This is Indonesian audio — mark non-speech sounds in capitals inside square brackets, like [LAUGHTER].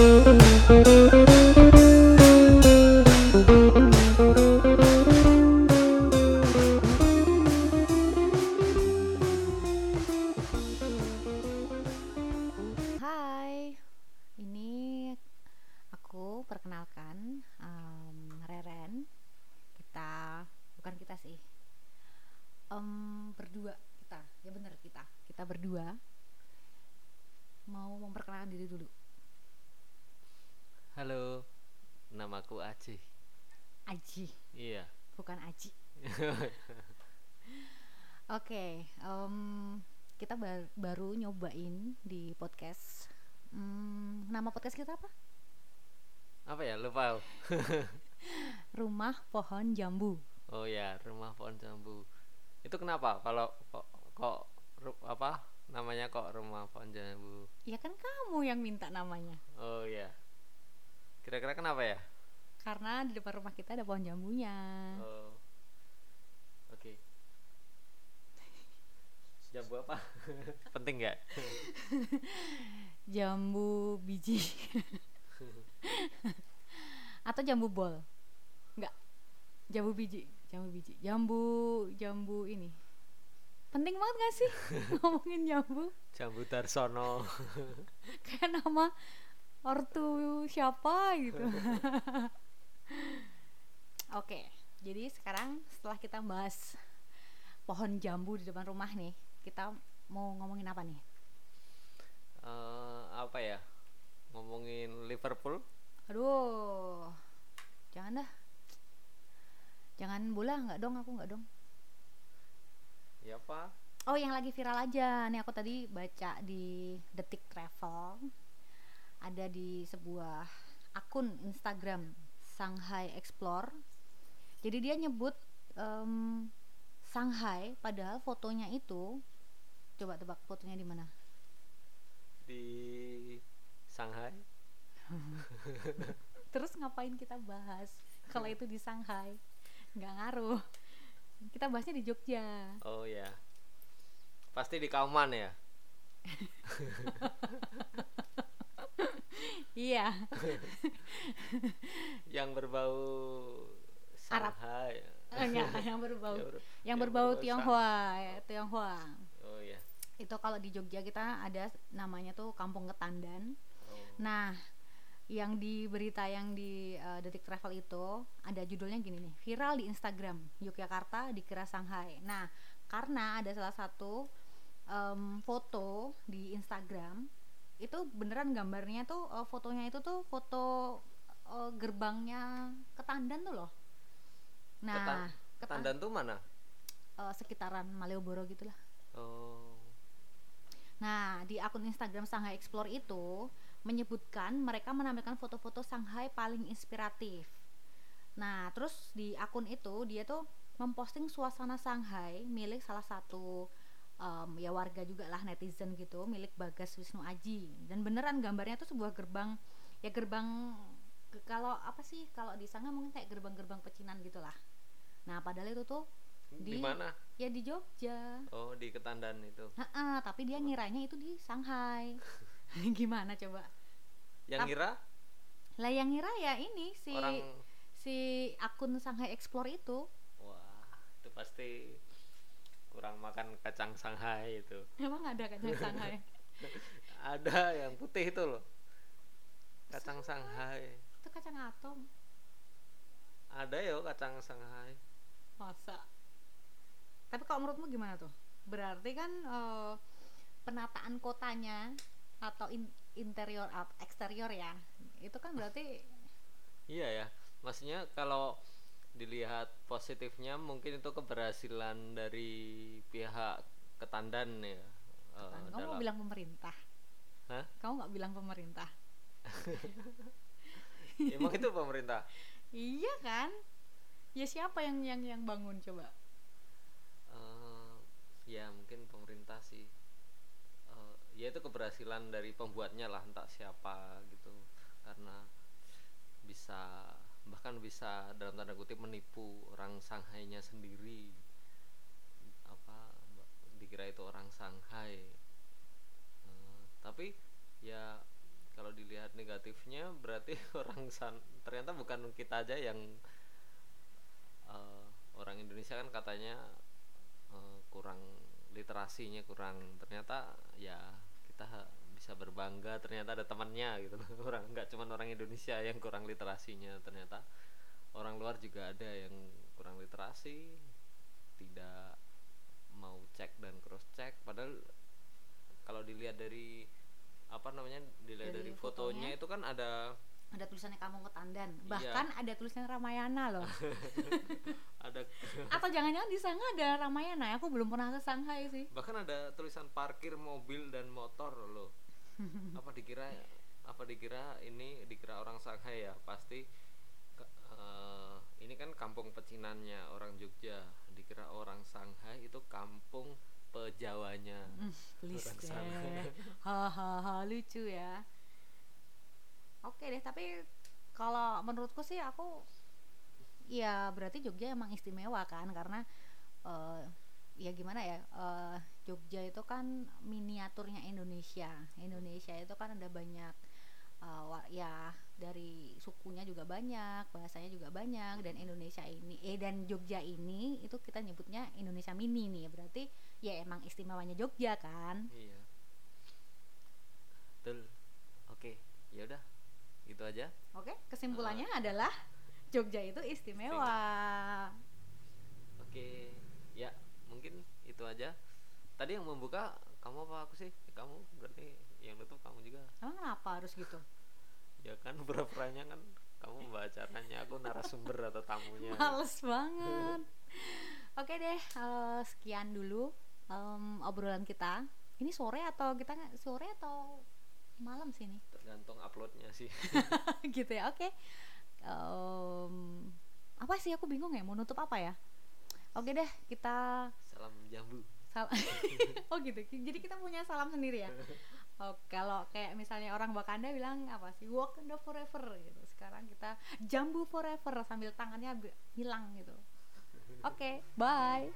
Hai, ini aku perkenalkan em, Reren. Kita bukan kita sih, Em, berdua kita. Ya bener kita. Kita berdua mau memperkenalkan diri dulu. Halo, namaku Aji. Aji, Iya. bukan Aji. [LAUGHS] Oke, em, kita ba- baru nyobain di podcast. Hmm, nama podcast kita apa? Apa ya? Lupa. [LAUGHS] Rumah Pohon Jambu. Oh ya, rumah pohon jambu. Itu kenapa? Kalau kok kok apa namanya kok rumah pohon jambu? Ya kan kamu yang minta namanya. Oh ya. Kira-kira kenapa ya? Karena di depan rumah kita ada pohon jambunya. Oh. Oke. Jambu apa? [LAUGHS] Penting nggak? Jambu biji. Atau jambu bol. Enggak. Jambu biji, jambu biji. Jambu jambu ini. Penting banget gak sih [LAUGHS] ngomongin jambu? Jambu Darsono. Kayak nama ortu siapa gitu. [LAUGHS] Oke, jadi sekarang setelah kita bahas pohon jambu di depan rumah nih, kita mau ngomongin apa nih? Eh, apa ya? Ngomongin Liverpool? Aduh, jangan dah. Jangan bola nggak dong, aku nggak dong. Ya apa? Oh, yang lagi viral aja. Nih aku tadi baca di Detik Travel. Ada di sebuah akun Instagram Shanghai Explore. Jadi dia nyebut em, Shanghai, padahal fotonya itu coba tebak fotonya di mana? Di Shanghai? [LAUGHS] Terus ngapain kita bahas kalau itu di Shanghai? Nggak ngaruh. Kita bahasnya di Jogja. Oh ya. Pasti di Kauman ya. [LAUGHS] Iya. [LAUGHS] Yang berbau Arab. Eh, Enggak, yang berbau Yang ber- yang yang berbau berbau Tionghoa, ya, Tionghoa. Oh ya. Itu kalau di Jogja kita ada namanya tuh Kampung Ketandan. Oh. Nah, yang di berita yang di eh, Detik Travel itu ada judulnya gini nih, viral di Instagram, Yogyakarta dikira Shanghai. Nah, karena ada salah satu em, foto di Instagram itu beneran gambarnya tuh eh, fotonya itu tuh foto eh, gerbangnya Ketandan tuh loh. Nah, Ketan- Ketan- Ketandan tuh mana? eh, sekitaran Malioboro gitulah. Oh. Nah, di akun Instagram Shanghai Explore itu menyebutkan mereka menampilkan foto-foto Shanghai paling inspiratif. Nah, terus di akun itu dia tuh memposting suasana Shanghai milik salah satu em, ya warga juga lah netizen gitu, milik Bagas Wisnu Aji. Dan beneran gambarnya tuh sebuah gerbang ya gerbang ke- kalau apa sih kalau di Shanghai mungkin kayak gerbang-gerbang pecinan gitulah. Nah, padahal itu tuh Di, Di- mana? ya di Jogja. Oh, di Ketandan itu. Heeh, tapi dia ngiranya itu di Shanghai. [LAUGHS] Gimana coba? Yang ngira Lah yang ngira ya ini si orang si akun Shanghai Explore itu. wah, itu pasti kurang makan kacang Shanghai itu. Emang ada kacang Shanghai? [LAUGHS] Ada yang putih itu loh. Kacang Shanghai. itu kacang atom. Ada ya kacang Shanghai. Masa? Tapi kalau menurutmu gimana tuh? Berarti kan eh, penataan kotanya atau in- interior at- eksterior ya. Itu kan berarti Iya ya. Maksudnya kalau dilihat positifnya mungkin itu keberhasilan dari pihak Ketandan ya. eh, kamu dalam- mau bilang pemerintah. Hah? Kamu nggak bilang pemerintah. [LAUGHS] Emang itu pemerintah. Iya kan? Ya siapa yang yang yang bangun coba? Eh, ya mungkin pemerintah sih. Eh, ya itu keberhasilan dari pembuatnya lah entah siapa gitu karena bisa bahkan bisa dalam tanda kutip menipu orang Shanghai-nya sendiri. Apa dikira itu orang Shanghai. Eh, tapi ya kalau dilihat negatifnya berarti [LAUGHS] orang san ternyata bukan kita aja yang uh, orang Indonesia kan katanya uh, kurang literasinya kurang. Ternyata ya kita bisa berbangga ternyata ada temannya gitu. [LAUGHS] Orang nggak cuma orang Indonesia yang kurang literasinya ternyata orang luar juga ada yang kurang literasi tidak mau cek dan cross check. Padahal kalau dilihat dari apa namanya dilihat dari, dari fotonya, fotonya itu kan ada ada tulisannya kampung ketandan iya. bahkan iya. ada tulisan Ramayana loh. [LAUGHS] Ada [LAUGHS] atau jangan-jangan di sana ada Ramayana? Aku belum pernah ke Shanghai sih. Bahkan ada tulisan parkir mobil dan motor loh apa dikira apa dikira ini dikira orang Shanghai ya? Pasti uh, ini kan kampung pecinannya orang Jogja. Dikira orang Shanghai itu kampung pejawanya. Mm, [LAUGHS] orang hahaha [LAUGHS] lucu ya. Oke deh tapi kalau menurutku sih aku ya berarti Jogja emang istimewa kan? Karena uh, ya gimana ya uh, Jogja itu kan miniaturnya Indonesia. Indonesia itu kan ada banyak uh, ya dari sukunya juga banyak bahasanya juga banyak dan Indonesia ini eh dan Jogja ini itu kita nyebutnya Indonesia mini nih. Berarti ya emang istimewanya Jogja kan? Iya. Betul. Oke ya udah. Itu aja. Oke kesimpulannya uh, adalah Jogja itu istimewa. Oke ya mungkin itu aja tadi yang membuka kamu apa aku sih? Kamu berarti yang nutup kamu juga. Emang kenapa harus gitu? Ya kan [LAUGHS] pura-puranya kan kamu membacakannya aku narasumber atau tamunya. Males banget. [LAUGHS] Oke deh uh, sekian dulu um, obrolan kita. Ini sore atau kita sore atau malam sih nih tergantung uploadnya sih. [LAUGHS] Gitu ya oke. Okay. um, apa sih? Aku bingung ya mau nutup apa ya? Oke deh kita salam jambu Sal [LAUGHS] oh gitu jadi kita punya salam sendiri ya [LAUGHS] Oh, kalau kayak misalnya orang Wakanda bilang apa sih Wakanda forever gitu. Sekarang kita jambu forever sambil tangannya hilang gitu. Oke, okay, bye.